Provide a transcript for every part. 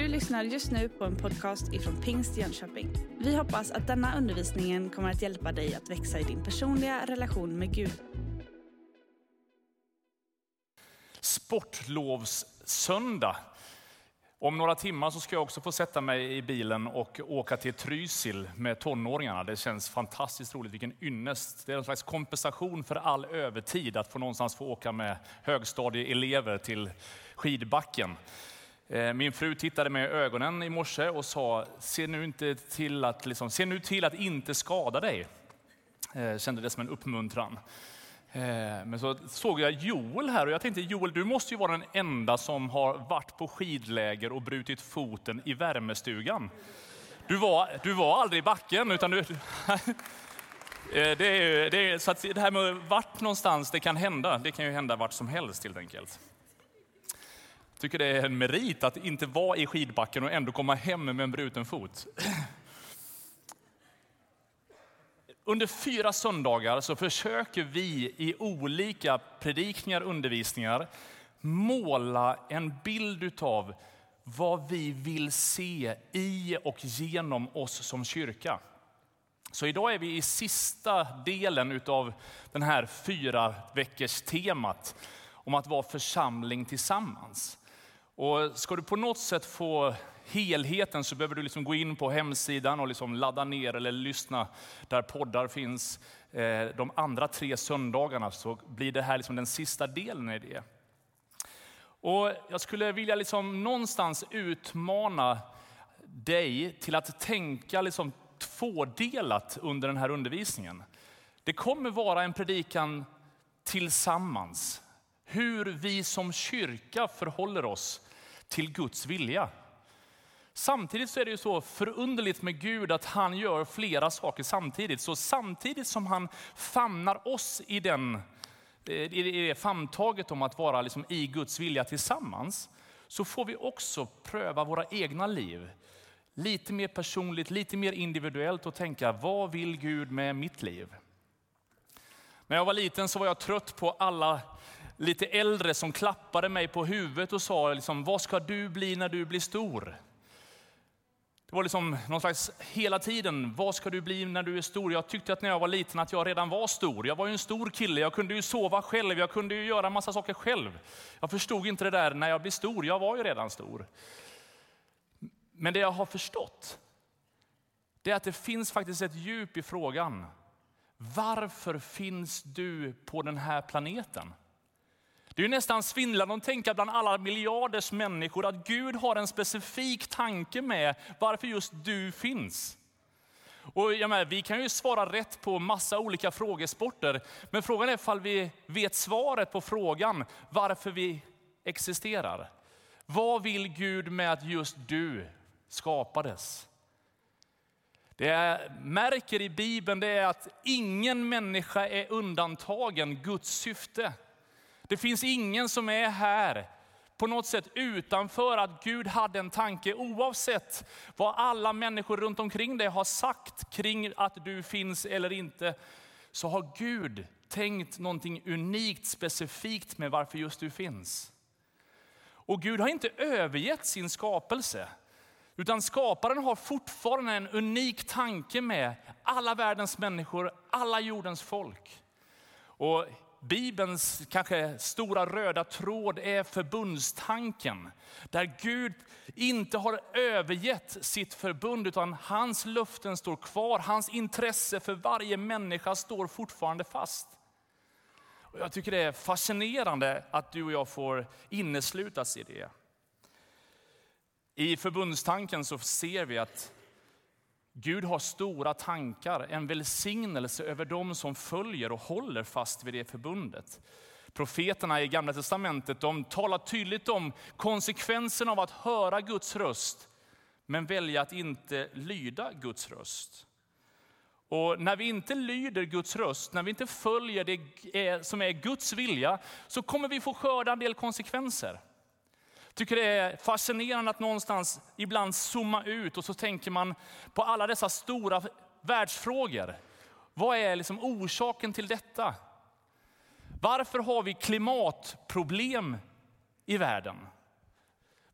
Du lyssnar just nu på en podcast ifrån Pingst Jönköping. Vi hoppas att denna undervisning kommer att hjälpa dig att växa i din personliga relation med Gud. Sportlovssöndag. Om några timmar så ska jag också få sätta mig i bilen och åka till Trysil med tonåringarna. Det känns fantastiskt roligt, vilken ynnest. Det är en slags kompensation för all övertid att få någonstans få åka med högstadieelever till skidbacken. Eh, min fru tittade mig i ögonen i morse och sa, se nu, inte till att, liksom, se nu till att inte skada dig. Jag kände det som en uppmuntran. Eh, men så såg jag Joel här och jag tänkte Joel, du måste ju vara den enda som har varit på skidläger och brutit foten i värmestugan. Du var, du var aldrig i backen utan du... Det, är, det, är, så att det här med vart någonstans det kan hända, det kan ju hända vart som helst helt enkelt tycker det är en merit att inte vara i skidbacken och ändå komma hem med en bruten fot. Under fyra söndagar så försöker vi i olika predikningar och undervisningar måla en bild av vad vi vill se i och genom oss som kyrka. Så idag är vi i sista delen av den här fyra veckors temat om att vara församling tillsammans. Och ska du på något sätt få helheten så behöver du liksom gå in på hemsidan och liksom ladda ner eller lyssna där poddar finns. Eh, de andra tre söndagarna så blir det här liksom den sista delen i det. Och jag skulle vilja liksom någonstans utmana dig till att tänka liksom tvådelat under den här undervisningen. Det kommer vara en predikan tillsammans. Hur vi som kyrka förhåller oss till Guds vilja. Samtidigt så är det ju så förunderligt med Gud att han gör flera saker samtidigt. Så samtidigt som han famnar oss i, den, eh, i det famntaget om att vara liksom i Guds vilja tillsammans, så får vi också pröva våra egna liv. Lite mer personligt, lite mer individuellt och tänka, vad vill Gud med mitt liv? När jag var liten så var jag trött på alla lite äldre som klappade mig på huvudet och sa, liksom, vad ska du bli när du blir stor? Det var liksom någon slags hela tiden, vad ska du bli när du är stor? Jag tyckte att när jag var liten att jag redan var stor. Jag var ju en stor kille, jag kunde ju sova själv, jag kunde ju göra massa saker själv. Jag förstod inte det där när jag blev stor, jag var ju redan stor. Men det jag har förstått, det är att det finns faktiskt ett djup i frågan. Varför finns du på den här planeten? Det är nästan svindlande att tänka bland alla miljarders människor att Gud har en specifik tanke med varför just du finns. Och jag menar, vi kan ju svara rätt på massa olika frågesporter, men frågan är ifall vi vet svaret på frågan varför vi existerar. Vad vill Gud med att just du skapades? Det jag märker i Bibeln det är att ingen människa är undantagen Guds syfte. Det finns ingen som är här på något sätt utanför att Gud hade en tanke oavsett vad alla människor runt omkring dig har sagt kring att du finns eller inte. Så har Gud tänkt någonting unikt specifikt med varför just du finns. Och Gud har inte övergett sin skapelse. Utan skaparen har fortfarande en unik tanke med alla världens människor, alla jordens folk. Och Bibelns kanske stora röda tråd är förbundstanken. Där Gud inte har övergett sitt förbund utan hans löften står kvar. Hans intresse för varje människa står fortfarande fast. Och jag tycker det är fascinerande att du och jag får inneslutas i det. I förbundstanken så ser vi att Gud har stora tankar, en välsignelse över dem som följer och håller fast vid det förbundet. Profeterna i Gamla Testamentet de talar tydligt om konsekvensen av att höra Guds röst, men välja att inte lyda Guds röst. Och när vi inte lyder Guds röst, när vi inte följer det eh, som är Guds vilja, så kommer vi få skörda en del konsekvenser tycker det är fascinerande att någonstans ibland zooma ut och så tänker man på alla dessa stora världsfrågor. Vad är liksom orsaken till detta? Varför har vi klimatproblem i världen?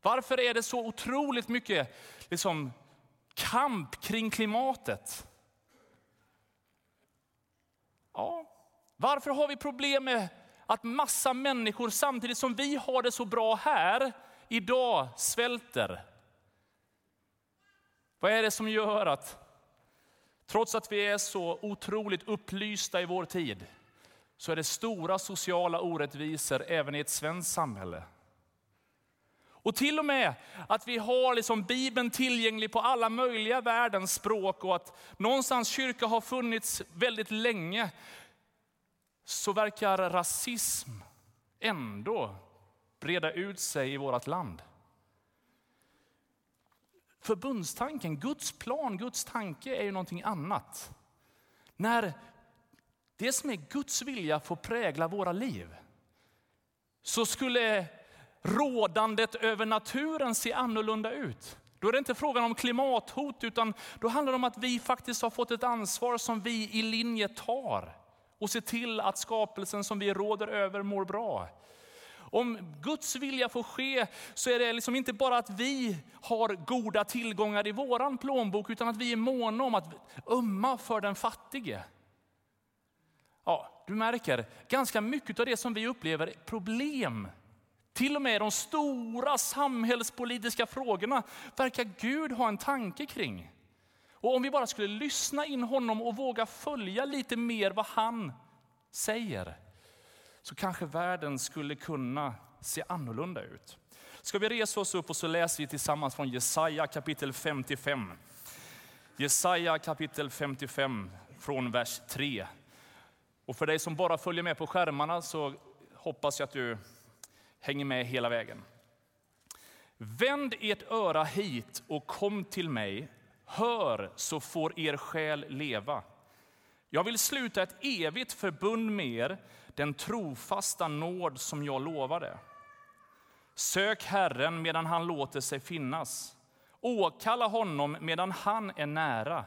Varför är det så otroligt mycket liksom, kamp kring klimatet? Ja, varför har vi problem med att massa människor samtidigt som vi har det så bra här idag svälter? Vad är det som gör att trots att vi är så otroligt upplysta i vår tid så är det stora sociala orättvisor även i ett svenskt samhälle? Och till och med att vi har liksom Bibeln tillgänglig på alla möjliga världens språk och att någonstans kyrka har funnits väldigt länge. Så verkar rasism ändå breda ut sig i vårt land. Förbundstanken, Guds plan, Guds tanke är ju någonting annat. När det som är Guds vilja får prägla våra liv så skulle rådandet över naturen se annorlunda ut. Då är det inte frågan om klimathot utan då handlar det om att vi faktiskt har fått ett ansvar som vi i linje tar och ser till att skapelsen som vi råder över mår bra. Om Guds vilja får ske så är det liksom inte bara att vi har goda tillgångar i våran plånbok utan att vi är måna om att ömma för den fattige. Ja, du märker, ganska mycket av det som vi upplever problem till och med de stora samhällspolitiska frågorna verkar Gud ha en tanke kring. Och om vi bara skulle lyssna in honom och våga följa lite mer vad han säger, så kanske världen skulle kunna se annorlunda ut. Ska vi resa oss upp och så läser vi tillsammans från Jesaja kapitel 55. Jesaja kapitel 55 från vers 3. Och för dig som bara följer med på skärmarna så hoppas jag att du hänger med hela vägen. Vänd ert öra hit och kom till mig. Hör så får er själ leva. Jag vill sluta ett evigt förbund med er, den trofasta nåd som jag lovade. Sök Herren medan han låter sig finnas. Åkalla honom medan han är nära.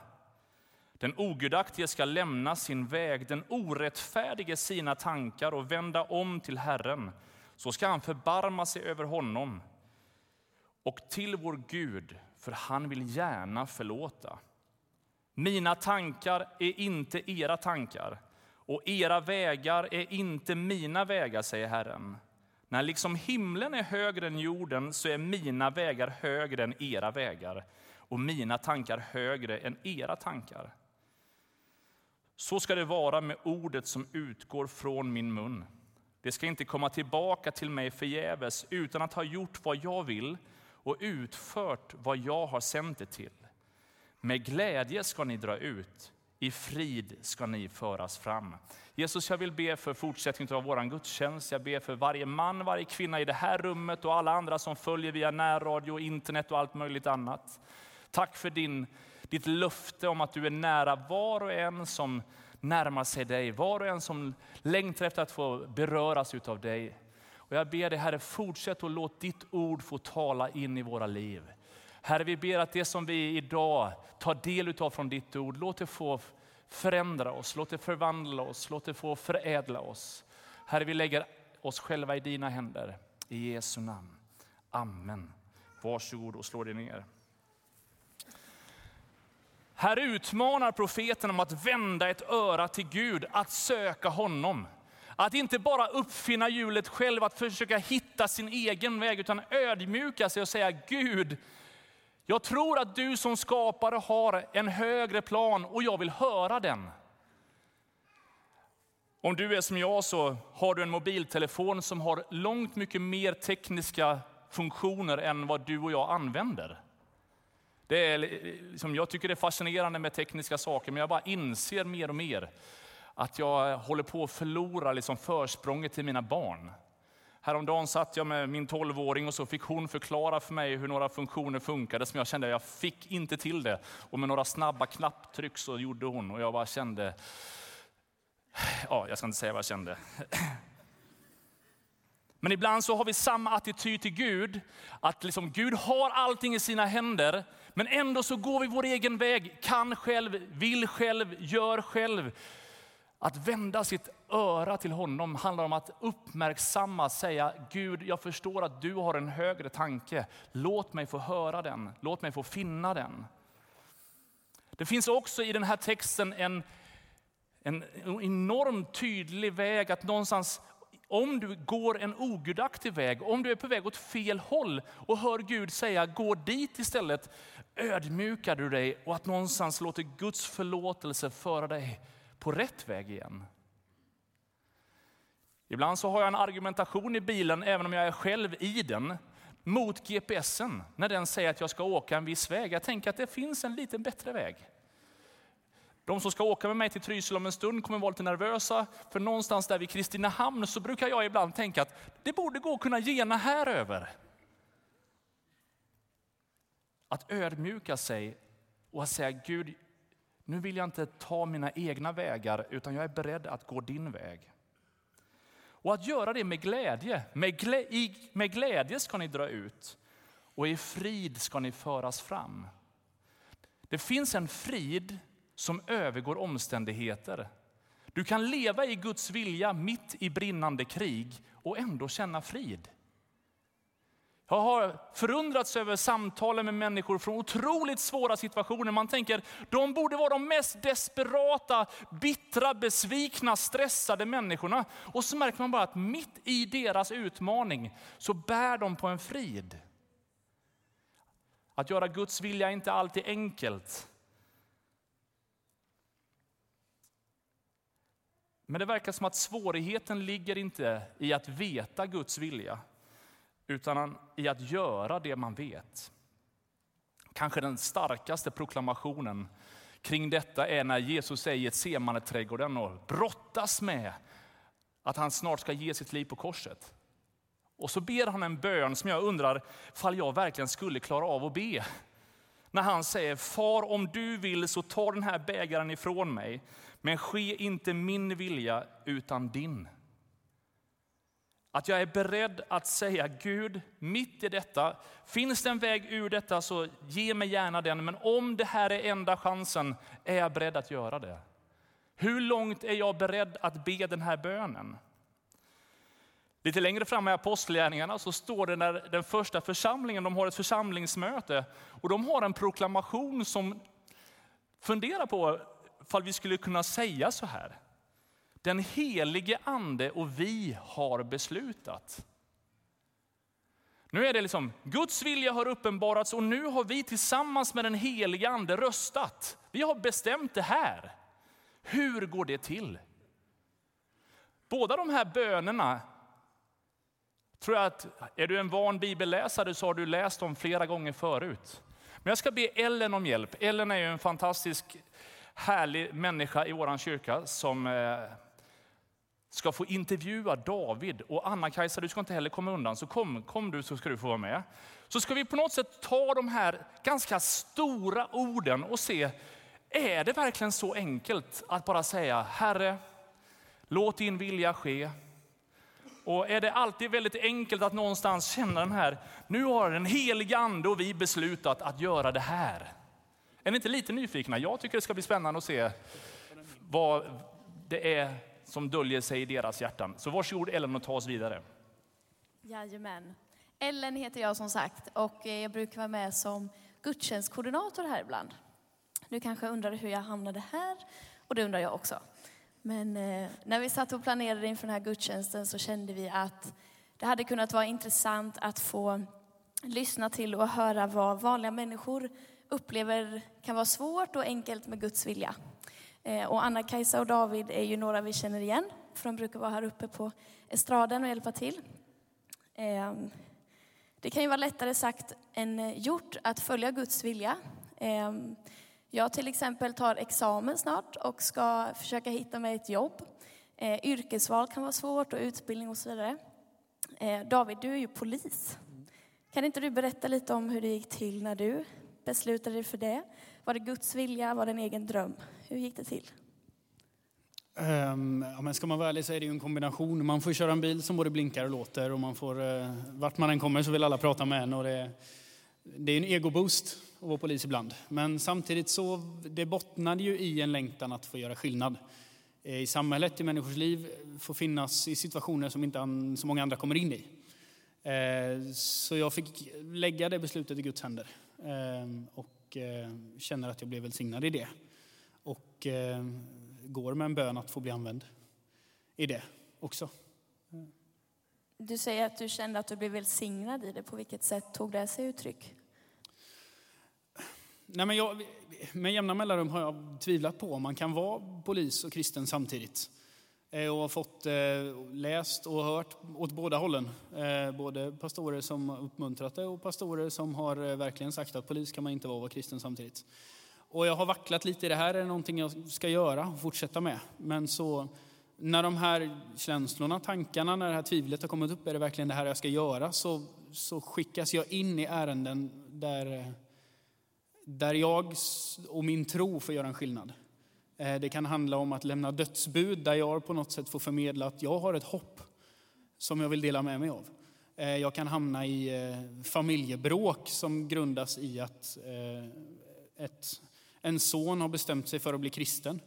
Den ogudaktige ska lämna sin väg, den orättfärdige sina tankar och vända om till Herren så ska han förbarma sig över honom och till vår Gud, för han vill gärna förlåta. Mina tankar är inte era tankar och era vägar är inte mina vägar, säger Herren. När liksom himlen är högre än jorden så är mina vägar högre än era vägar och mina tankar högre än era tankar. Så ska det vara med ordet som utgår från min mun. Det ska inte komma tillbaka till mig förgäves utan att ha gjort vad jag vill och utfört vad jag har sänt det till. Med glädje ska ni dra ut, i frid ska ni föras fram. Jesus, jag vill be för fortsättningen av vår gudstjänst. Jag ber för varje man, varje kvinna i det här rummet och alla andra som följer via närradio, internet och allt möjligt annat. Tack för din, ditt löfte om att du är nära var och en som närmar sig dig. Var och en som längtar efter att få beröras av dig. Och jag ber dig Herre, fortsätt och låt ditt ord få tala in i våra liv. Herre, vi ber att det som vi idag tar del av från ditt ord, låt det få förändra oss, låt det förvandla oss, låt det få förädla oss. Herre, vi lägger oss själva i dina händer. I Jesu namn. Amen. Varsågod och slå dig ner. Här utmanar profeten om att vända ett öra till Gud, att söka honom. Att inte bara uppfinna hjulet själv, att försöka hitta sin egen väg, utan ödmjuka sig och säga Gud, jag tror att du som skapare har en högre plan och jag vill höra den. Om du är som jag så har du en mobiltelefon som har långt mycket mer tekniska funktioner än vad du och jag använder. Det är, liksom, jag tycker det är fascinerande med tekniska saker, men jag bara inser mer och mer att jag håller på att förlora liksom försprånget till mina barn. Häromdagen satt jag med min 12-åring och så fick hon förklara för mig hur några funktioner funkade som jag kände jag fick inte till det. Och med några snabba knapptryck så gjorde hon och jag bara kände, ja jag ska inte säga vad jag kände. Men ibland så har vi samma attityd till Gud, att liksom Gud har allting i sina händer, men ändå så går vi vår egen väg, kan själv, vill själv, gör själv. Att vända sitt öra till honom handlar om att uppmärksamma, säga Gud, jag förstår att du har en högre tanke. Låt mig få höra den, låt mig få finna den. Det finns också i den här texten en, en enormt tydlig väg att någonstans, om du går en ogudaktig väg, om du är på väg åt fel håll och hör Gud säga gå dit istället, ödmjukar du dig och att någonstans låter Guds förlåtelse föra dig på rätt väg igen. Ibland så har jag en argumentation i bilen, även om jag är själv i den, mot GPSen när den säger att jag ska åka en viss väg. Jag tänker att det finns en lite bättre väg. De som ska åka med mig till Trysil om en stund kommer vara lite nervösa, för någonstans där vid Kristinehamn så brukar jag ibland tänka att det borde gå att kunna gena här över. Att ödmjuka sig och att säga Gud, nu vill jag inte ta mina egna vägar utan jag är beredd att gå din väg. Och att göra det med glädje. Med, glä, i, med glädje ska ni dra ut och i frid ska ni föras fram. Det finns en frid som övergår omständigheter. Du kan leva i Guds vilja mitt i brinnande krig och ändå känna frid. Jag har förundrats över samtalen med människor från otroligt svåra situationer. Man tänker, de borde vara de mest desperata, bittra, besvikna, stressade människorna. Och så märker man bara att mitt i deras utmaning så bär de på en frid. Att göra Guds vilja är inte alltid enkelt. Men det verkar som att svårigheten ligger inte i att veta Guds vilja utan i att göra det man vet. Kanske den starkaste proklamationen kring detta är när Jesus säger i Getsemaneträdgården och brottas med att han snart ska ge sitt liv på korset. Och så ber han en bön som jag undrar fall jag verkligen skulle klara av att be. När han säger, far om du vill så ta den här bägaren ifrån mig, men ske inte min vilja utan din. Att jag är beredd att säga Gud, mitt i detta, finns det en väg ur detta så ge mig gärna den. Men om det här är enda chansen är jag beredd att göra det. Hur långt är jag beredd att be den här bönen? Lite längre fram i Apostlagärningarna så står det när den första församlingen, de har ett församlingsmöte och de har en proklamation som funderar på ifall vi skulle kunna säga så här. Den helige ande och vi har beslutat. Nu är det liksom, Guds vilja har uppenbarats och nu har vi tillsammans med den helige ande röstat. Vi har bestämt det här. Hur går det till? Båda de här bönerna tror jag att är du en van bibelläsare så har du läst dem flera gånger förut. Men jag ska be Ellen om hjälp. Ellen är ju en fantastisk härlig människa i vår kyrka som eh, ska få intervjua David. Och Anna-Kajsa, du ska inte heller komma undan, så kom, kom du så ska du få vara med. Så ska vi på något sätt ta de här ganska stora orden och se, är det verkligen så enkelt att bara säga Herre, låt din vilja ske. Och är det alltid väldigt enkelt att någonstans känna den här, nu har den heliga ande och vi beslutat att göra det här. Är ni inte lite nyfikna? Jag tycker det ska bli spännande att se vad det är som döljer sig i deras hjärtan. Så varsågod Ellen och ta oss vidare. Jajamän. Ellen heter jag som sagt och eh, jag brukar vara med som gudstjänstkoordinator här ibland. Du kanske undrar hur jag hamnade här och det undrar jag också. Men eh, när vi satt och planerade inför den här gudstjänsten så kände vi att det hade kunnat vara intressant att få lyssna till och höra vad vanliga människor upplever kan vara svårt och enkelt med Guds vilja. Eh, och Anna-Kajsa och David är ju några vi känner igen, för de brukar vara här uppe på estraden och hjälpa till. Ehm, det kan ju vara lättare sagt än eh, gjort att följa Guds vilja. Ehm, jag till exempel tar examen snart och ska försöka hitta mig ett jobb. Eh, yrkesval kan vara svårt och utbildning och så vidare. David, du är ju polis. Kan inte du berätta lite om hur det gick till när du beslutade dig för det? Var det Guds vilja? Var det en egen dröm? Hur gick det till? Um, ja, men ska man vara ärlig så är det ju en kombination. Man får köra en bil som både blinkar och låter och man får, uh, vart man än kommer så vill alla prata med en och det, det är en egoboost att vara polis ibland. Men samtidigt så, det bottnade ju i en längtan att få göra skillnad. Eh, i samhället, i människors liv, får finnas i situationer som inte så många andra kommer in i. Eh, så jag fick lägga det beslutet i Guds händer och känner att jag blev välsignad i det. Och går med en bön att få bli använd i det också. Du säger att du kände att du blev välsignad i det. På vilket sätt tog det sig uttryck? Nej, men jag, med jämna mellanrum har jag tvivlat på om man kan vara polis och kristen samtidigt. Eh, och har fått eh, läst och hört åt båda hållen. Eh, både pastorer som uppmuntrat det och pastorer som har verkligen sagt att polis kan man inte vara och vara kristen samtidigt. Och jag har vacklat lite i det här, är det någonting jag ska göra och fortsätta med? Men så när de här känslorna, tankarna, när det här tvivlet har kommit upp, är det verkligen det här jag ska göra? Så, så skickas jag in i ärenden där, där jag och min tro får göra en skillnad. Eh, det kan handla om att lämna dödsbud där jag på något sätt får förmedla att jag har ett hopp som jag vill dela med mig av. Eh, jag kan hamna i eh, familjebråk som grundas i att ett, en son har bestämt sig för att bli kristen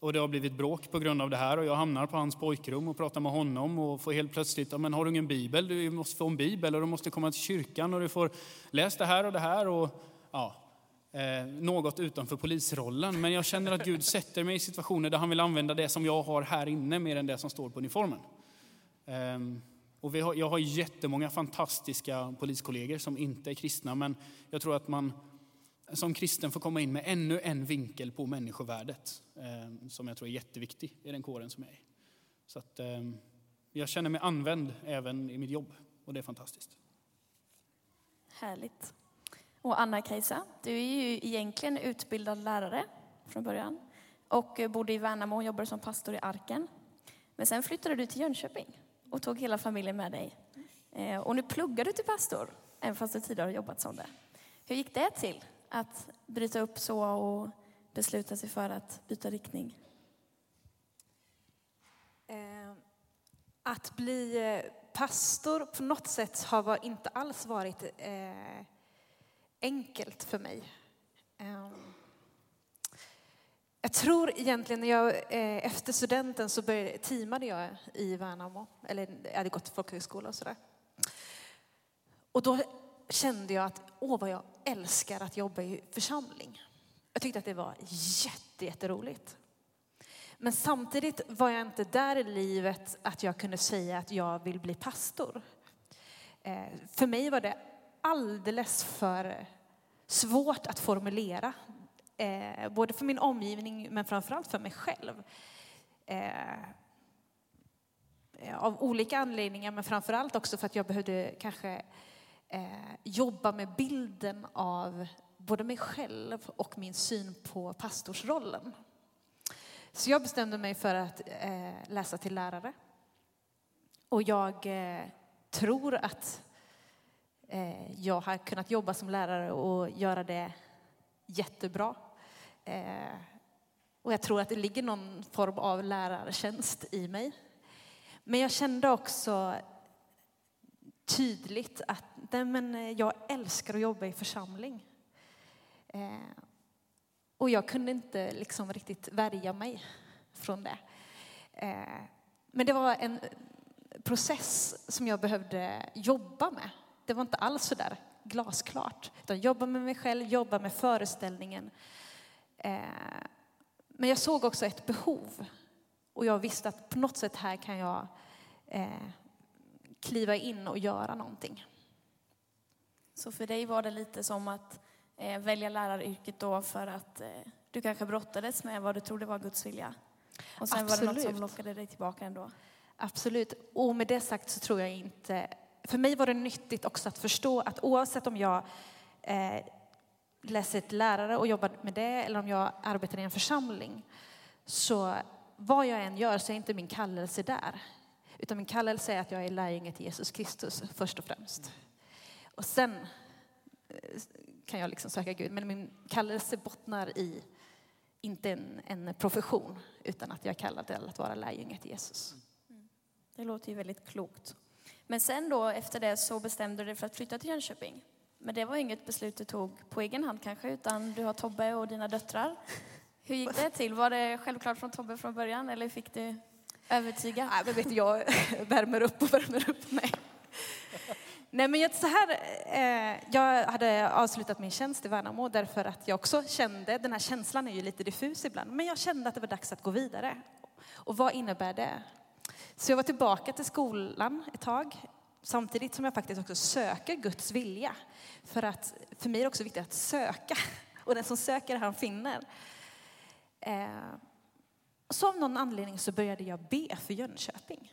och det har blivit bråk på grund av det här och jag hamnar på hans pojkrum och pratar med honom och får helt plötsligt, men har du ingen bibel? Du måste få en bibel och du måste komma till kyrkan och du får läsa det här och det här och ja, eh, något utanför polisrollen. Men jag känner att Gud sätter mig i situationer där han vill använda det som jag har här inne mer än det som står på uniformen. Eh, och vi har, jag har jättemånga fantastiska poliskollegor som inte är kristna, men jag tror att man som kristen får komma in med ännu en vinkel på människovärdet eh, som jag tror är jätteviktig i den kåren som jag är i. Så att, eh, jag känner mig använd även i mitt jobb och det är fantastiskt. Härligt. Och Anna-Kajsa, du är ju egentligen utbildad lärare från början och bodde i Värnamo och jobbade som pastor i Arken. Men sen flyttade du till Jönköping och tog hela familjen med dig. Eh, och nu pluggar du till pastor, även fast du tidigare har jobbat som det. Hur gick det till? att bryta upp så och besluta sig för att byta riktning? Eh, att bli eh, pastor på något sätt har inte alls varit eh, enkelt för mig. Ehm, jag tror egentligen när jag eh, efter studenten så började, teamade jag i Värnamo, eller jag hade gått folkhögskola och sådär. Och då kände jag att åh vad jag älskar att jobba i församling. Jag tyckte att det var jätte, jätteroligt. Men samtidigt var jag inte där i livet att jag kunde säga att jag vill bli pastor. Eh, för mig var det alldeles för svårt att formulera. Eh, både för min omgivning men framförallt för mig själv. Eh, eh, av olika anledningar men framförallt också för att jag behövde kanske eh, jobba med bilden av både mig själv och min syn på pastorsrollen. Så jag bestämde mig för att eh, läsa till lärare. Och jag eh, tror att Eh, jag har kunnat jobba som lärare och göra det jättebra. Eh, och jag tror att det ligger någon form av lärartjänst i mig. Men jag kände också tydligt att nej, men eh, jag älskar att jobba i församling. Eh, och jag kunde inte liksom riktigt värja mig från det. Eh, men det var en process som jag behövde jobba med. Det var inte alls så där glasklart. Utan jobba med mig själv, jobba med föreställningen. Eh, men jag såg också ett behov. Och jag visste att på något sätt här kan jag eh, kliva in och göra någonting. Så för dig var det lite som att eh, välja läraryrket då för att du kanske brottades med vad du trodde var Guds vilja? Och sen Absolut. var det något som lockade dig tillbaka ändå? Absolut. Och med det sagt så tror jag inte... För mig var det nyttigt också att förstå att oavsett om jag eh, läser till lärare och jobbar med det eller om jag arbetar i en församling så vad jag än gör så är inte min kallelse där. Utan min kallelse är att jag är lärjunge till Jesus Kristus först och främst. Och sen eh, kan jag liksom söka Gud. Men min kallelse bottnar i, inte en, en profession, utan att jag är kallad till att vara lärjunge till Jesus. Mm. Det låter ju väldigt klokt. Men sen då, efter det, så bestämde du dig för att flytta till Jönköping. Men det var inget beslut du tog på egen hand kanske, utan du har Tobbe och dina döttrar. Hur gick det till? Var det självklart från Tobbe från början eller fick du övertyga? Nej, men vet du, jag värmer upp och värmer upp mig. Nej, men så här, eh, jag hade avslutat min tjänst i Värnamo därför att jag också kände, den här känslan är ju lite diffus ibland, men jag kände att det var dags att gå vidare. Och vad innebär det? Så jag var tillbaka till skolan ett tag, samtidigt som jag faktiskt också söker Guds vilja. För att för mig är det också viktigt att söka, och den som söker han finner. Eh, så av någon anledning så började jag be för Jönköping.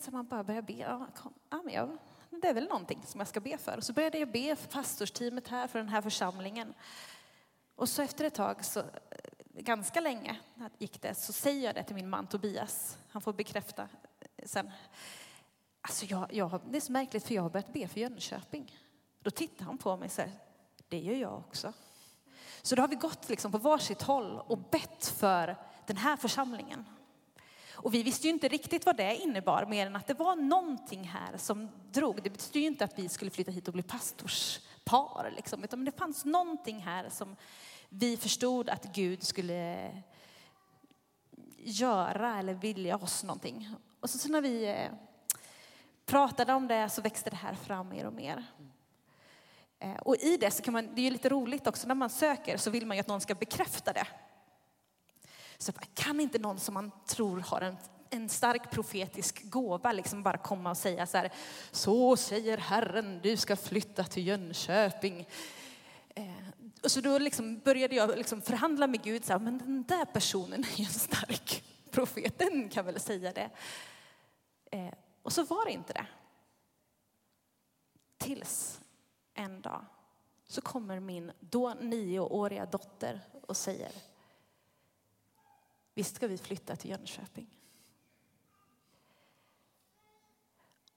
Så man bara börjar be. Ja, kom, ja, men jag, det är väl någonting som jag ska be för. Så började jag be för pastorsteamet här, för den här församlingen. Och så efter ett tag, så, ganska länge gick det, så säger jag det till min man Tobias. Han får bekräfta sen. Alltså jag, jag, det är så märkligt för jag har börjat be för Jönköping. Då tittar han på mig och säger, det gör jag också. Så då har vi gått liksom på varsitt håll och bett för den här församlingen. Och vi visste ju inte riktigt vad det innebar, mer än att det var någonting här som drog. Det betyder ju inte att vi skulle flytta hit och bli pastorspar, liksom, utan det fanns någonting här som vi förstod att Gud skulle göra eller vilja oss någonting. Och så, så när vi eh, pratade om det så växte det här fram mer och mer. Eh, och i det så kan man, det är ju lite roligt också när man söker så vill man ju att någon ska bekräfta det. Så kan inte någon som man tror har en, en stark profetisk gåva liksom bara komma och säga så här, så säger Herren, du ska flytta till Jönköping. Eh, och så då liksom började jag liksom förhandla med Gud, så här, men den där personen är ju en stark profet, den kan väl säga det. Eh, och så var det inte det. Tills en dag så kommer min då nioåriga dotter och säger Visst ska vi flytta till Jönköping?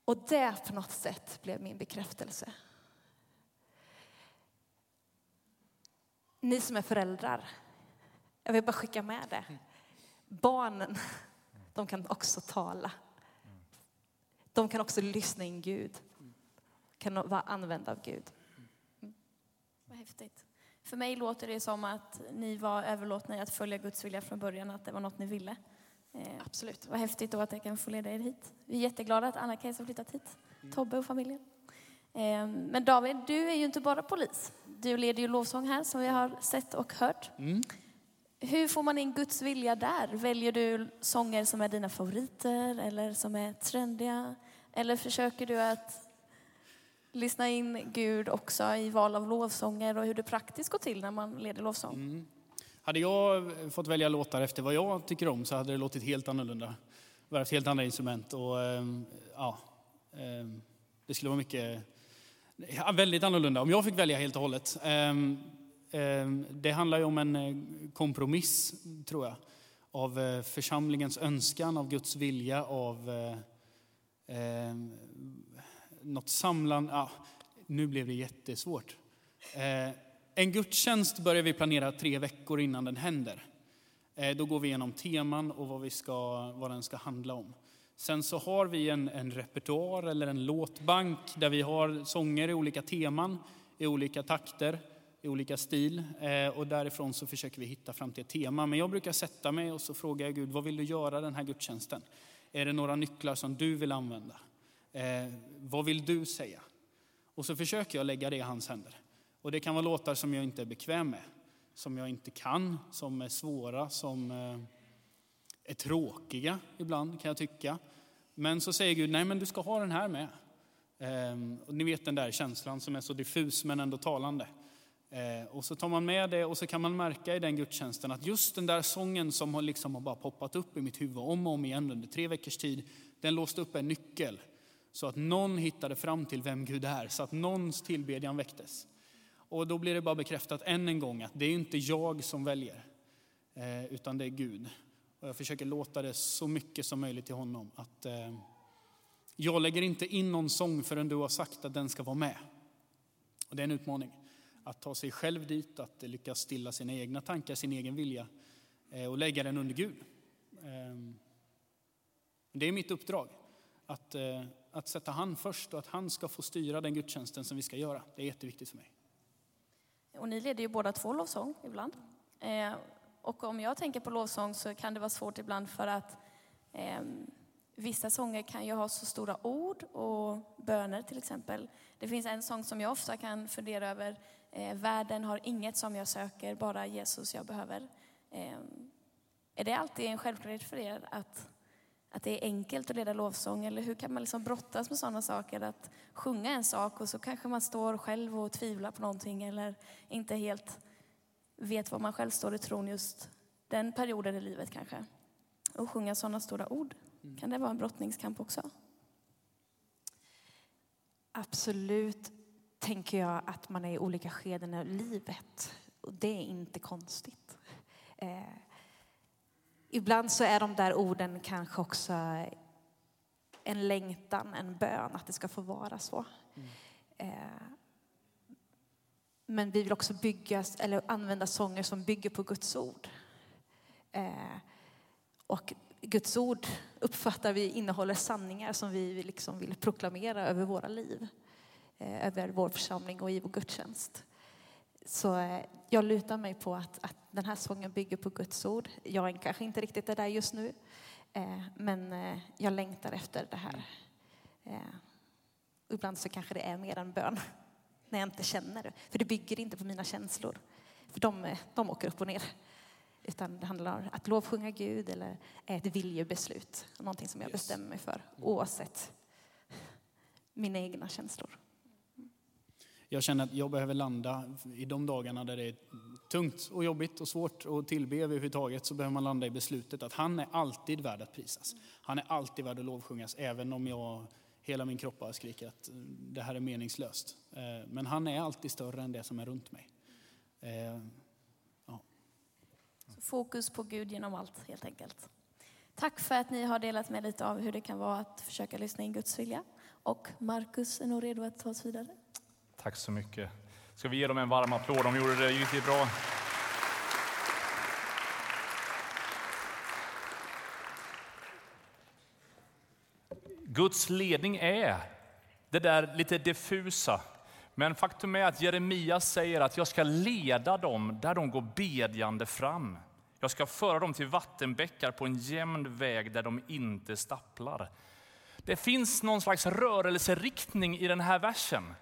Och det på något sätt blev min bekräftelse. Ni som är föräldrar, jag vill bara skicka med det. Barnen, de kan också tala. De kan också lyssna in Gud. Kan vara använda av Gud. Mm. Vad häftigt. För mig låter det som att ni var överlåtna i att följa Guds vilja från början, att det var något ni ville. Eh, Absolut. Vad häftigt då att jag kan få leda er hit. Vi är jätteglada att Anna-Kajsa har flyttat hit. Mm. Tobbe och familjen. Eh, men David, du är ju inte bara polis. Du leder ju lovsång här som vi har sett och hört. Mm. Hur får man in Guds vilja där? Väljer du sånger som är dina favoriter eller som är trendiga? Eller försöker du att lyssna in Gud också i val av lovsånger och hur det praktiskt går till när man leder lovsång. Mm. Hade jag fått välja låtar efter vad jag tycker om så hade det låtit helt annorlunda. Varit helt andra instrument och ehm, ja, ehm, det skulle vara mycket, ja, väldigt annorlunda om jag fick välja helt och hållet. Ehm, ehm, det handlar ju om en eh, kompromiss, tror jag, av eh, församlingens önskan, av Guds vilja, av eh, ehm, något samlande. Ja, nu blev det jättesvårt. Eh, en gudstjänst börjar vi planera tre veckor innan den händer. Eh, då går vi igenom teman och vad, vi ska, vad den ska handla om. Sen så har vi en, en repertoar eller en låtbank där vi har sånger i olika teman, i olika takter, i olika stil. Eh, och därifrån så försöker vi hitta fram till ett tema. Men jag brukar sätta mig och så frågar jag Gud, vad vill du göra den här gudstjänsten? Är det några nycklar som du vill använda? Eh, vad vill du säga? Och så försöker jag lägga det i hans händer. Och det kan vara låtar som jag inte är bekväm med, som jag inte kan, som är svåra, som eh, är tråkiga ibland kan jag tycka. Men så säger Gud, nej men du ska ha den här med. Eh, och ni vet den där känslan som är så diffus men ändå talande. Eh, och så tar man med det och så kan man märka i den gudstjänsten att just den där sången som har liksom har bara poppat upp i mitt huvud om och om igen under tre veckors tid, den låste upp en nyckel så att någon hittade fram till vem Gud är, så att någons tillbedjan väcktes. Och då blir det bara bekräftat än en gång att det är inte jag som väljer, eh, utan det är Gud. Och jag försöker låta det så mycket som möjligt till honom. Att eh, jag lägger inte in någon sång förrän du har sagt att den ska vara med. Och det är en utmaning. Att ta sig själv dit, att lyckas stilla sina egna tankar, sin egen vilja eh, och lägga den under Gud. Ehm, det är mitt uppdrag. Att eh, att sätta han först och att han ska få styra den gudstjänsten som vi ska göra. Det är jätteviktigt för mig. och ni leder ju båda två lovsång ibland. Eh, och om jag tänker på lovsång så kan det vara svårt ibland för att eh, vissa sånger kan ju ha så stora ord och böner till exempel. Det finns en sång som jag ofta kan fundera över. Eh, Världen har inget som jag söker, bara Jesus jag behöver. Eh, är det alltid en självklarhet för er att, att det är enkelt att leda lovsång? Eller hur kan man liksom brottas med sådana saker? Att sjunga en sak och så kanske man står själv och tvivlar på någonting eller inte helt vet var man själv står i tron just den perioden i livet kanske. Och sjunga sådana stora ord. Kan det vara en brottningskamp också? Absolut tänker jag att man är i olika skeden av livet. Och det är inte konstigt. Eh, ibland så är de där orden kanske också en längtan, en bön att det ska få vara så. Mm. Eh, men vi vill också bygga, eller använda sånger som bygger på Guds ord. Eh, och Guds ord uppfattar vi innehåller sanningar som vi liksom vill proklamera över våra liv. Eh, över vår församling och i vår gudstjänst. Så eh, jag lutar mig på att, att den här sången bygger på Guds ord. Jag är kanske inte riktigt är där just nu, eh, men eh, jag längtar efter det här. Eh, ibland så kanske det är mer en bön när jag inte känner. För det bygger inte på mina känslor. För de, de åker upp och ner. Utan det handlar om att lovsjunga Gud eller ett viljebeslut. Någonting som jag bestämmer mig för oavsett mina egna känslor. Jag känner att jag behöver landa i de dagarna där det är tungt och jobbigt och svårt att tillbe överhuvudtaget så behöver man landa i beslutet att han är alltid värd att prisas. Han är alltid värd att lovsjungas även om jag hela min kropp bara skriker att det här är meningslöst. Eh, men han är alltid större än det som är runt mig. Eh, ja. Fokus på Gud genom allt helt enkelt. Tack för att ni har delat med lite av hur det kan vara att försöka lyssna in Guds vilja. Och Markus är nog redo att ta oss vidare. Tack så mycket. Ska vi ge dem en varm applåd? De gjorde det riktigt bra. Guds ledning är det där lite diffusa. Men faktum är att Jeremia säger att jag ska leda dem där de går bedjande fram. Jag ska föra dem till vattenbäckar på en jämn väg där de inte stapplar. Det finns någon slags rörelseriktning i den här versen.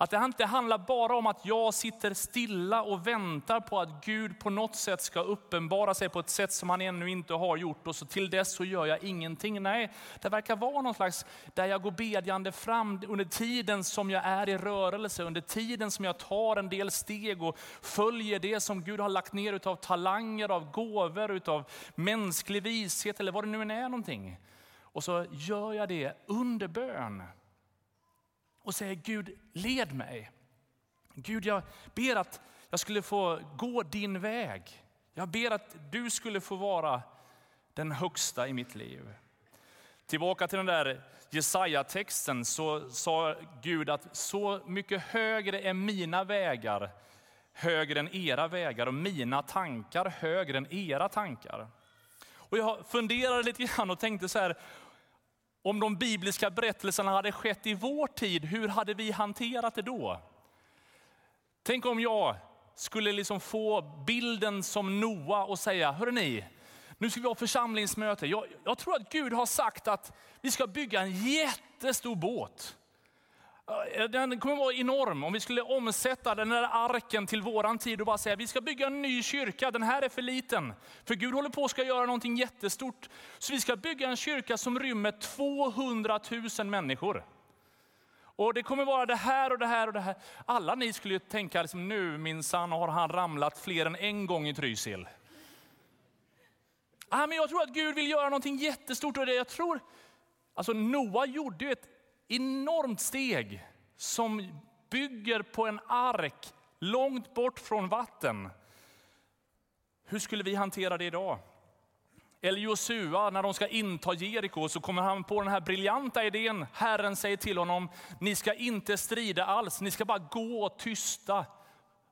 Att det inte handlar bara om att jag sitter stilla och väntar på att Gud på något sätt ska uppenbara sig på ett sätt som han ännu inte har gjort och så till dess så gör jag ingenting. Nej, det verkar vara någon slags där jag går bedjande fram under tiden som jag är i rörelse, under tiden som jag tar en del steg och följer det som Gud har lagt ner utav talanger, av gåvor, utav mänsklig vishet eller vad det nu än är någonting. Och så gör jag det under bön och säger Gud, led mig. Gud, jag ber att jag skulle få gå din väg. Jag ber att du skulle få vara den högsta i mitt liv. Tillbaka till den där Jesaja-texten så sa Gud att så mycket högre är mina vägar högre än era vägar och mina tankar högre än era tankar. Och jag funderade lite grann och tänkte så här, om de bibliska berättelserna hade skett i vår tid, hur hade vi hanterat det då? Tänk om jag skulle liksom få bilden som Noa och säga, hörrni, nu ska vi ha församlingsmöte. Jag, jag tror att Gud har sagt att vi ska bygga en jättestor båt. Den kommer vara enorm. Om vi skulle omsätta den här arken till våran tid och bara säga vi ska bygga en ny kyrka, den här är för liten. För Gud håller på att göra någonting jättestort. Så vi ska bygga en kyrka som rymmer 200 000 människor. Och det kommer vara det här och det här och det här. Alla ni skulle ju tänka liksom, nu minsann har han ramlat fler än en gång i Trysil. Ah, men jag tror att Gud vill göra någonting jättestort och det jag tror, alltså Noa gjorde ju ett enormt steg som bygger på en ark långt bort från vatten. Hur skulle vi hantera det idag? Eller Josua, när de ska inta Jeriko så kommer han på den här briljanta idén. Herren säger till honom, ni ska inte strida alls, ni ska bara gå tysta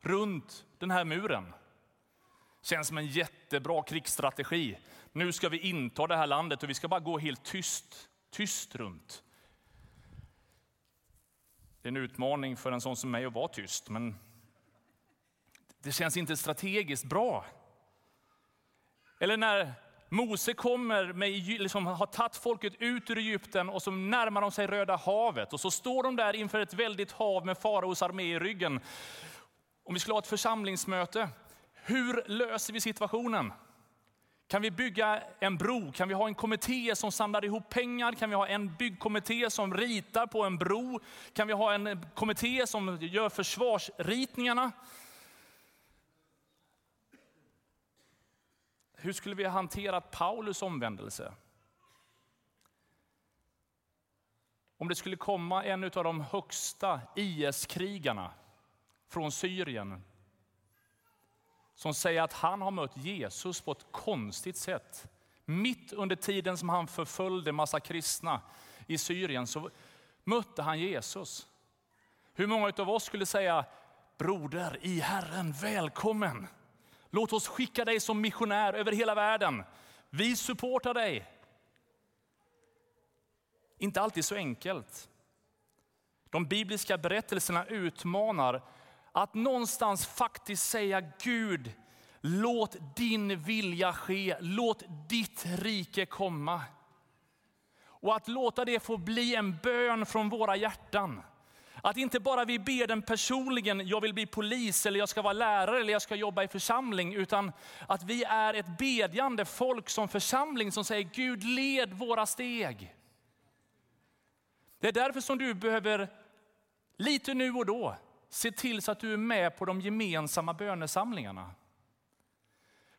runt den här muren. Känns som en jättebra krigsstrategi. Nu ska vi inta det här landet och vi ska bara gå helt tyst, tyst runt. Det är en utmaning för en sån som mig att vara tyst, men Det känns inte strategiskt bra. Eller när Mose kommer med, liksom, har tagit folket ut ur Egypten och så närmar de sig Röda havet. Och så står de där inför ett väldigt hav med faraos armé i ryggen. Om vi skulle ha ett församlingsmöte, hur löser vi situationen? Kan vi bygga en bro? Kan vi ha en kommitté som samlar ihop pengar? Kan vi ha en byggkommitté som ritar på en bro? Kan vi ha en kommitté som gör försvarsritningarna? Hur skulle vi ha hanterat Paulus omvändelse? Om det skulle komma en av de högsta IS-krigarna från Syrien som säger att han har mött Jesus på ett konstigt sätt. Mitt under tiden som han förföljde massa kristna i Syrien så mötte han Jesus. Hur många av oss skulle säga, broder i Herren, välkommen. Låt oss skicka dig som missionär över hela världen. Vi supportar dig. Inte alltid så enkelt. De bibliska berättelserna utmanar att någonstans faktiskt säga Gud, låt din vilja ske, låt ditt rike komma. Och att låta det få bli en bön från våra hjärtan. Att inte bara vi ber den personligen, jag vill bli polis eller jag ska vara lärare eller jag ska jobba i församling, utan att vi är ett bedjande folk som församling som säger Gud led våra steg. Det är därför som du behöver lite nu och då se till så att du är med på de gemensamma bönesamlingarna.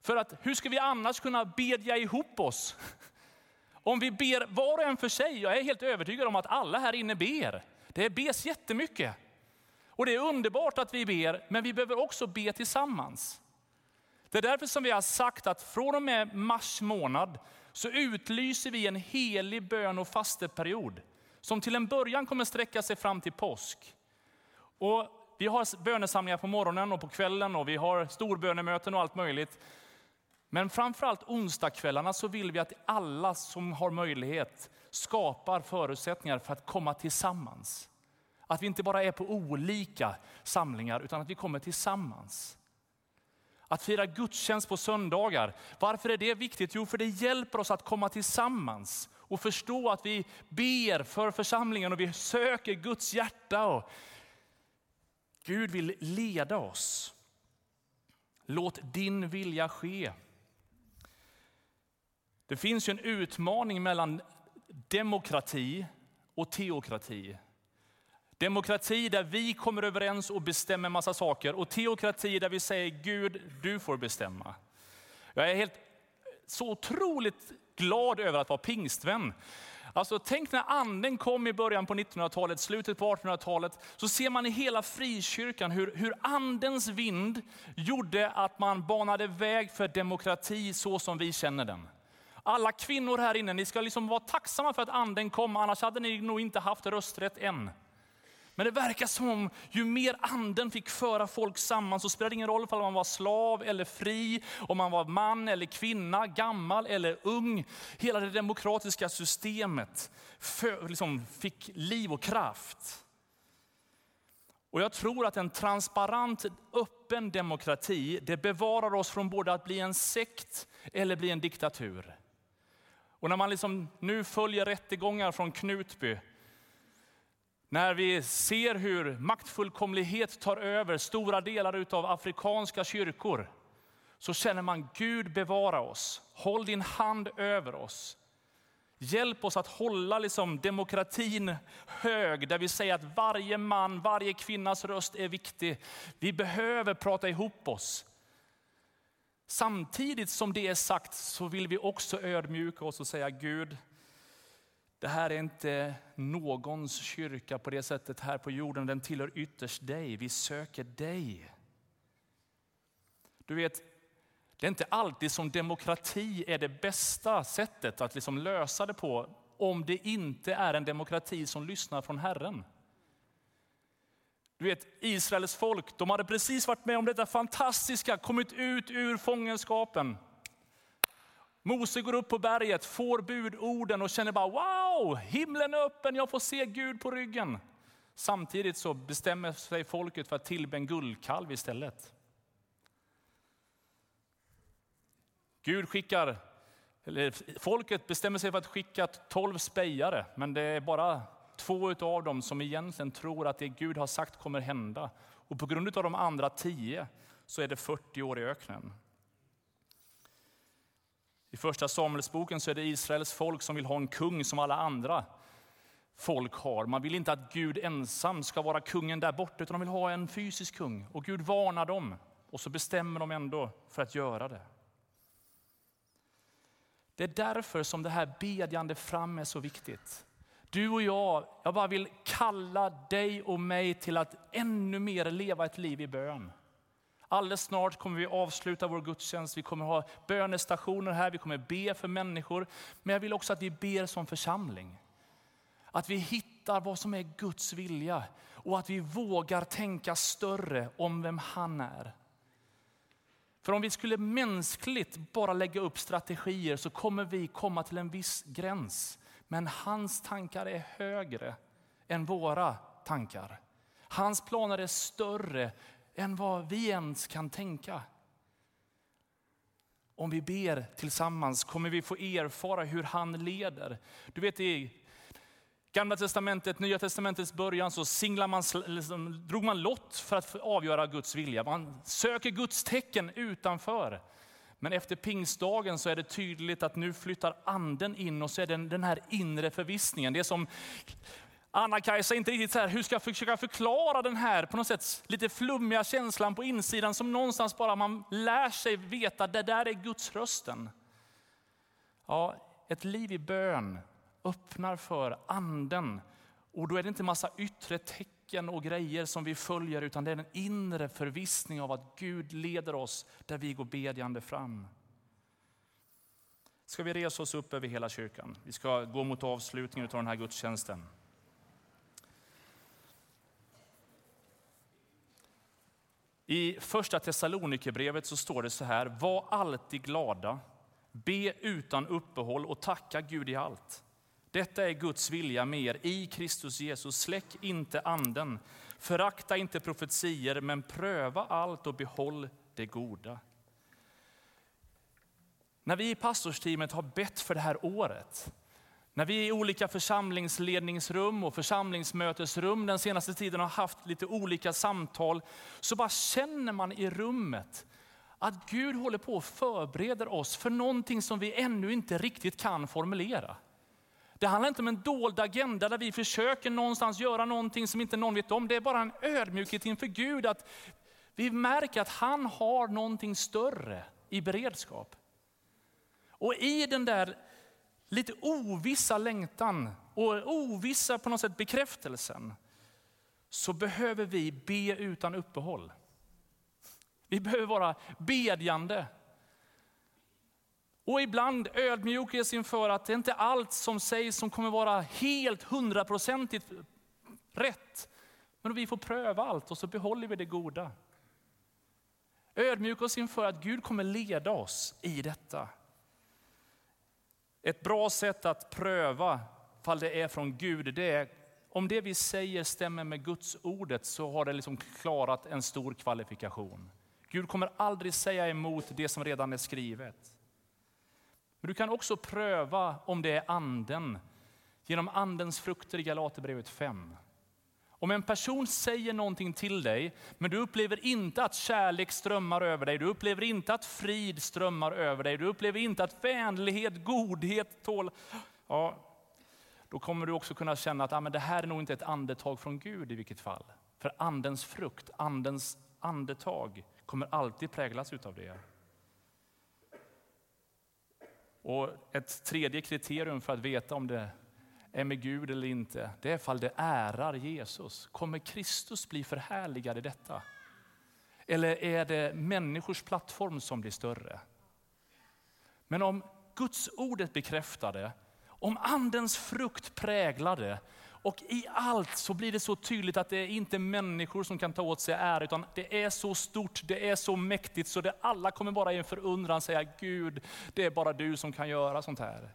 För att hur ska vi annars kunna bedja ihop oss? Om vi ber var och en för sig, jag är helt övertygad om att alla här inne ber. Det bes jättemycket. Och det är underbart att vi ber, men vi behöver också be tillsammans. Det är därför som vi har sagt att från och med mars månad så utlyser vi en helig bön och fasteperiod som till en början kommer sträcka sig fram till påsk. Och vi har bönesamlingar på morgonen och på kvällen och vi har storbönemöten och allt möjligt. Men framförallt onsdagskvällarna så vill vi att alla som har möjlighet skapar förutsättningar för att komma tillsammans. Att vi inte bara är på olika samlingar utan att vi kommer tillsammans. Att fira gudstjänst på söndagar. Varför är det viktigt? Jo, för det hjälper oss att komma tillsammans och förstå att vi ber för församlingen och vi söker Guds hjärta. Och Gud vill leda oss. Låt din vilja ske. Det finns ju en utmaning mellan demokrati och teokrati. Demokrati där vi kommer överens och bestämmer massa saker och teokrati där vi säger Gud, du får bestämma. Jag är helt så otroligt glad över att vara pingstvän. Alltså, tänk när anden kom i början på 1900-talet, slutet på 1800-talet, så ser man i hela frikyrkan hur, hur andens vind gjorde att man banade väg för demokrati så som vi känner den. Alla kvinnor här inne, ni ska liksom vara tacksamma för att anden kom, annars hade ni nog inte haft rösträtt än. Men det verkar som ju mer anden fick föra folk samman så spelade det ingen roll om man var slav eller fri, om man var man eller kvinna, gammal eller ung. Hela det demokratiska systemet för, liksom, fick liv och kraft. Och jag tror att en transparent, öppen demokrati, det bevarar oss från både att bli en sekt eller bli en diktatur. Och när man liksom nu följer rättegångar från Knutby, när vi ser hur maktfullkomlighet tar över stora delar av afrikanska kyrkor, så känner man Gud bevara oss. Håll din hand över oss. Hjälp oss att hålla liksom demokratin hög, där vi säger att varje man, varje kvinnas röst är viktig. Vi behöver prata ihop oss. Samtidigt som det är sagt så vill vi också ödmjuka oss och säga Gud, det här är inte någons kyrka på det sättet här på jorden. Den tillhör ytterst dig. Vi söker dig. Du vet, det är inte alltid som demokrati är det bästa sättet att liksom lösa det på om det inte är en demokrati som lyssnar från Herren. Du vet, Israels folk, de hade precis varit med om detta fantastiska, kommit ut ur fångenskapen. Mose går upp på berget, får budorden och känner bara wow, wow, himlen är öppen, jag får se Gud på ryggen. Samtidigt så bestämmer sig folket för att tillbe en guldkalv istället. Gud skickar, eller folket bestämmer sig för att skicka tolv spejare, men det är bara två av dem som egentligen tror att det Gud har sagt kommer hända. Och på grund av de andra tio så är det 40 år i öknen. I första Samuelsboken så är det Israels folk som vill ha en kung som alla andra folk har. Man vill inte att Gud ensam ska vara kungen där borta, utan de vill ha en fysisk kung. Och Gud varnar dem, och så bestämmer de ändå för att göra det. Det är därför som det här bedjande fram är så viktigt. Du och jag, jag bara vill kalla dig och mig till att ännu mer leva ett liv i bön. Alldeles snart kommer vi avsluta vår gudstjänst. Vi kommer ha bönestationer här, vi kommer be för människor. Men jag vill också att vi ber som församling. Att vi hittar vad som är Guds vilja och att vi vågar tänka större om vem han är. För om vi skulle mänskligt bara lägga upp strategier så kommer vi komma till en viss gräns. Men hans tankar är högre än våra tankar. Hans planer är större än vad vi ens kan tänka. Om vi ber tillsammans kommer vi få erfara hur han leder. Du vet i Gamla testamentet, Nya testamentets början så singlar man, liksom, drog man lott för att avgöra Guds vilja. Man söker Guds tecken utanför. Men efter pingstdagen så är det tydligt att nu flyttar anden in och så är det den här inre förvissningen. Det är som Anna-Kajsa inte riktigt så här, hur ska jag försöka förklara den här på något sätt lite flummiga känslan på insidan som någonstans bara man lär sig veta, det där är Guds rösten. Ja, ett liv i bön öppnar för anden och då är det inte massa yttre tecken och grejer som vi följer utan det är en inre förvissning av att Gud leder oss där vi går bedjande fram. Ska vi resa oss upp över hela kyrkan? Vi ska gå mot avslutningen av den här gudstjänsten. I första Thessalonikerbrevet så står det så här, var alltid glada, be utan uppehåll och tacka Gud i allt. Detta är Guds vilja med er i Kristus Jesus. Släck inte anden, förakta inte profetier, men pröva allt och behåll det goda. När vi i pastorsteamet har bett för det här året, när vi i olika församlingsledningsrum och församlingsmötesrum den senaste tiden har haft lite olika samtal, så bara känner man i rummet att Gud håller på att förbereda oss för någonting som vi ännu inte riktigt kan formulera. Det handlar inte om en dold agenda där vi försöker någonstans göra någonting som inte någon vet om. Det är bara en ödmjukhet inför Gud att vi märker att han har någonting större i beredskap. Och i den där lite ovissa längtan och ovissa på något sätt bekräftelsen så behöver vi be utan uppehåll. Vi behöver vara bedjande. Och ibland ödmjukhet inför att det inte är allt som sägs som kommer vara helt hundraprocentigt rätt. Men vi får pröva allt och så behåller vi det goda. Ödmjuka oss inför att Gud kommer leda oss i detta. Ett bra sätt att pröva fall det är från Gud, det är om det vi säger stämmer med Guds ordet så har det liksom klarat en stor kvalifikation. Gud kommer aldrig säga emot det som redan är skrivet. Men du kan också pröva om det är anden genom andens frukter i Galaterbrevet 5. Om en person säger någonting till dig, men du upplever inte att kärlek strömmar över dig, du upplever inte att frid strömmar över dig, du upplever inte att vänlighet, godhet, tål... Ja, då kommer du också kunna känna att ah, men det här är nog inte ett andetag från Gud i vilket fall. För andens frukt, andens andetag kommer alltid präglas utav det. Och ett tredje kriterium för att veta om det är med Gud eller inte, det är ifall det ärar Jesus. Kommer Kristus bli förhärligad i detta? Eller är det människors plattform som blir större? Men om Guds ordet bekräftar det, om andens frukt präglar det och i allt så blir det så tydligt att det är inte människor som kan ta åt sig ära, utan det är så stort, det är så mäktigt så det alla kommer bara i en förundran säga Gud, det är bara du som kan göra sånt här.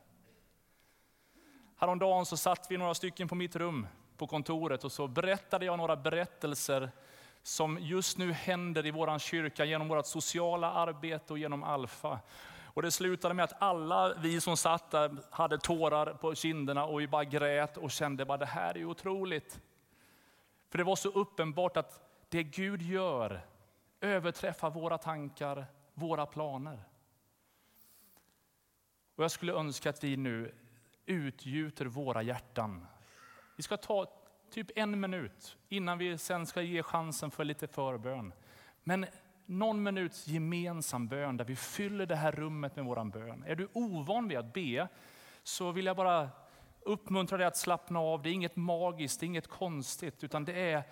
Häromdagen så satt vi några stycken på mitt rum på kontoret och så berättade jag några berättelser som just nu händer i vår kyrka genom vårt sociala arbete och genom Alfa. Och det slutade med att alla vi som satt där hade tårar på kinderna och vi bara grät och kände att det här är otroligt. För det var så uppenbart att det Gud gör överträffar våra tankar, våra planer. Och jag skulle önska att vi nu utgjuter våra hjärtan. Vi ska ta typ en minut innan vi sen ska ge chansen för lite förbön. Men någon minuts gemensam bön där vi fyller det här rummet med våran bön. Är du ovan vid att be så vill jag bara uppmuntra dig att slappna av. Det är inget magiskt, det är inget konstigt, utan det är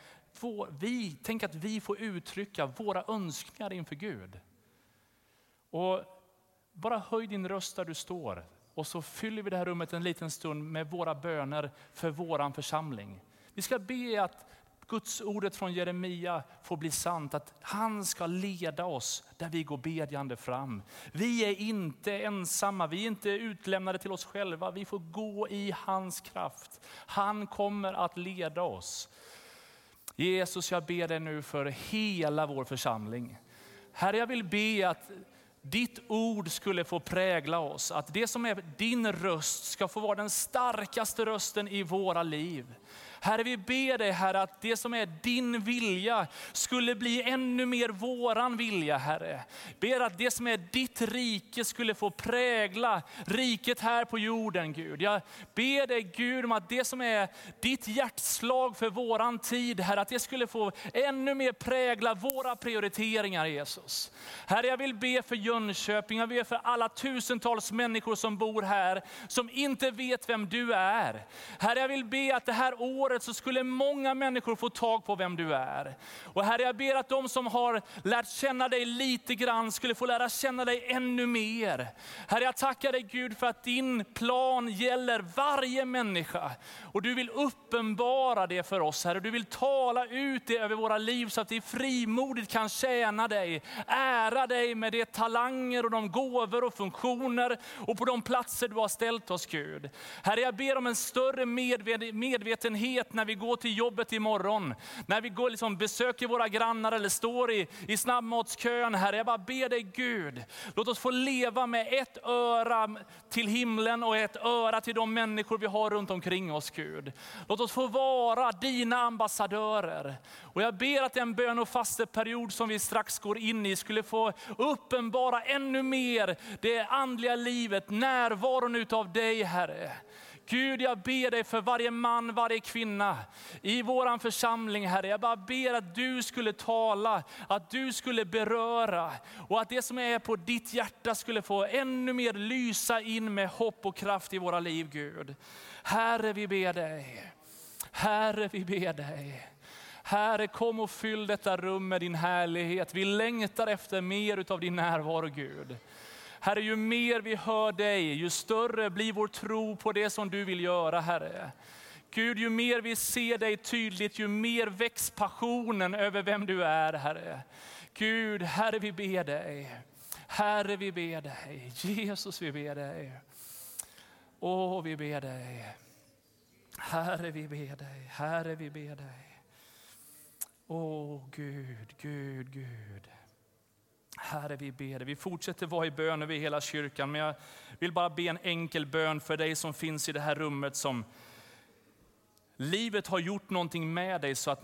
vår, vi, tänk att vi får uttrycka våra önskningar inför Gud. Och bara höj din röst där du står och så fyller vi det här rummet en liten stund med våra böner för våran församling. Vi ska be att Guds ordet från Jeremia får bli sant, att han ska leda oss där vi går bedjande fram. Vi är inte ensamma, vi är inte utlämnade till oss själva. Vi får gå i hans kraft. Han kommer att leda oss. Jesus, jag ber dig nu för hela vår församling. Herre, jag vill be att ditt ord skulle få prägla oss. Att det som är din röst ska få vara den starkaste rösten i våra liv. Herre, vi ber dig Herre att det som är din vilja skulle bli ännu mer våran vilja Herre. Ber att det som är ditt rike skulle få prägla riket här på jorden Gud. Jag ber dig Gud om att det som är ditt hjärtslag för våran tid Herre, att det skulle få ännu mer prägla våra prioriteringar Jesus. Herre, jag vill be för Jönköping, jag ber för alla tusentals människor som bor här, som inte vet vem du är. Herre, jag vill be att det här året året så skulle många människor få tag på vem du är. Och Herre, jag ber att de som har lärt känna dig lite grann skulle få lära känna dig ännu mer. Herre, jag tackar dig Gud för att din plan gäller varje människa. Och du vill uppenbara det för oss Herre. Du vill tala ut det över våra liv så att vi frimodigt kan tjäna dig, ära dig med de talanger och de gåvor och funktioner och på de platser du har ställt oss Gud. Herre, jag ber om en större medvetenhet vet när vi går till jobbet imorgon, när vi går, liksom, besöker våra grannar eller står i, i snabbmatskön. Herre, jag bara ber dig Gud, låt oss få leva med ett öra till himlen och ett öra till de människor vi har runt omkring oss Gud. Låt oss få vara dina ambassadörer. Och jag ber att den bön och fasteperiod som vi strax går in i skulle få uppenbara ännu mer det andliga livet, närvaron utav dig Herre. Gud, jag ber dig för varje man, varje kvinna i vår församling, Herre. Jag bara ber att du skulle tala, att du skulle beröra och att det som är på ditt hjärta skulle få ännu mer lysa in med hopp och kraft i våra liv, Gud. Herre, vi ber dig. Herre, vi ber dig. Herre, kom och fyll detta rum med din härlighet. Vi längtar efter mer av din närvaro, Gud. Herre, ju mer vi hör dig, ju större blir vår tro på det som du vill göra, Herre. Gud, ju mer vi ser dig tydligt, ju mer väcks passionen över vem du är, Herre. Gud, Herre, vi ber dig. Herre, vi ber dig. Jesus, vi ber dig. Åh, vi ber dig. Herre, vi ber dig. Herre, vi ber dig. Åh, Gud, Gud, Gud. Herre, vi ber dig. Vi fortsätter vara i bön över hela kyrkan, men jag vill bara be en enkel bön för dig som finns i det här rummet som livet har gjort någonting med dig så att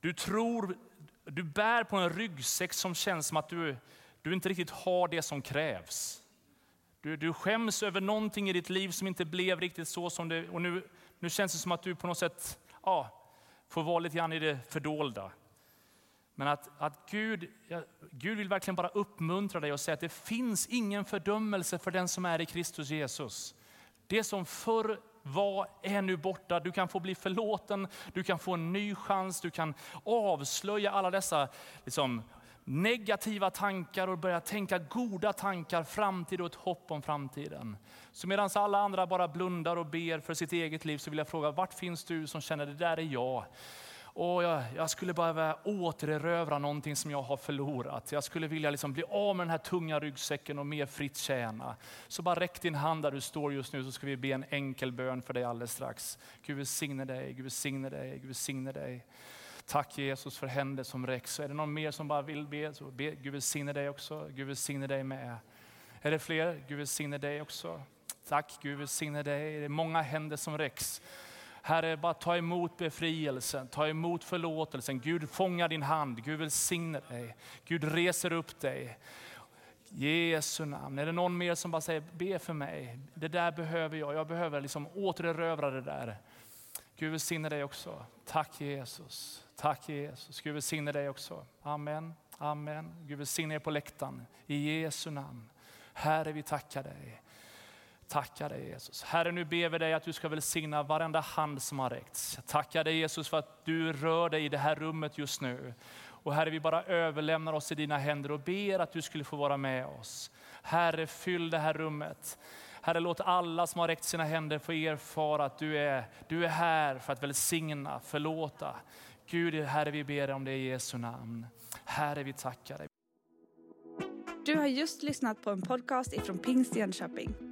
du tror, du bär på en ryggsäck som känns som att du, du inte riktigt har det som krävs. Du, du skäms över någonting i ditt liv som inte blev riktigt så som det, och nu, nu känns det som att du på något sätt ja, får vara lite grann i det fördolda. Men att, att Gud, Gud vill verkligen bara uppmuntra dig och säga att det finns ingen fördömelse för den som är i Kristus Jesus. Det som förr var är nu borta. Du kan få bli förlåten, du kan få en ny chans, du kan avslöja alla dessa liksom, negativa tankar och börja tänka goda tankar, framtid och ett hopp om framtiden. Så medan alla andra bara blundar och ber för sitt eget liv så vill jag fråga, vart finns du som känner det där är jag? Och jag, jag skulle behöva återerövra någonting som jag har förlorat. Jag skulle vilja liksom bli av med den här tunga ryggsäcken och mer fritt tjäna. Så bara räck din hand där du står just nu så ska vi be en enkel bön för dig alldeles strax. Gud välsigne dig, Gud välsigne dig, Gud välsigne dig. Tack Jesus för händer som räcks. Är det någon mer som bara vill be, så be Gud välsigne dig också. Gud välsigne dig med. Är det fler? Gud välsigne dig också. Tack Gud välsigne dig. Det är många händer som räcks. Herre, bara ta emot befrielsen, ta emot förlåtelsen. Gud fångar din hand, Gud välsigne dig. Gud reser upp dig. Jesu namn. Är det någon mer som bara säger, be för mig. Det där behöver jag. Jag behöver liksom återerövra det där. Gud välsigne dig också. Tack Jesus. Tack Jesus. Gud välsigne dig också. Amen. Amen. Gud välsigne er på läktaren. I Jesu namn. Herre, vi tackar dig. Tackar dig Jesus. Herre, nu ber vi dig att du ska välsigna varenda hand som har räckts. Jag tackar dig Jesus för att du rör dig i det här rummet just nu. Och Herre, vi bara överlämnar oss i dina händer och ber att du skulle få vara med oss. Herre, fyll det här rummet. Herre, låt alla som har räckt sina händer få erfara att du är, du är här för att välsigna, förlåta. Gud, Herre, vi ber om det i Jesu namn. Herre, vi tackar dig. Du har just lyssnat på en podcast ifrån Pingst Jönköping.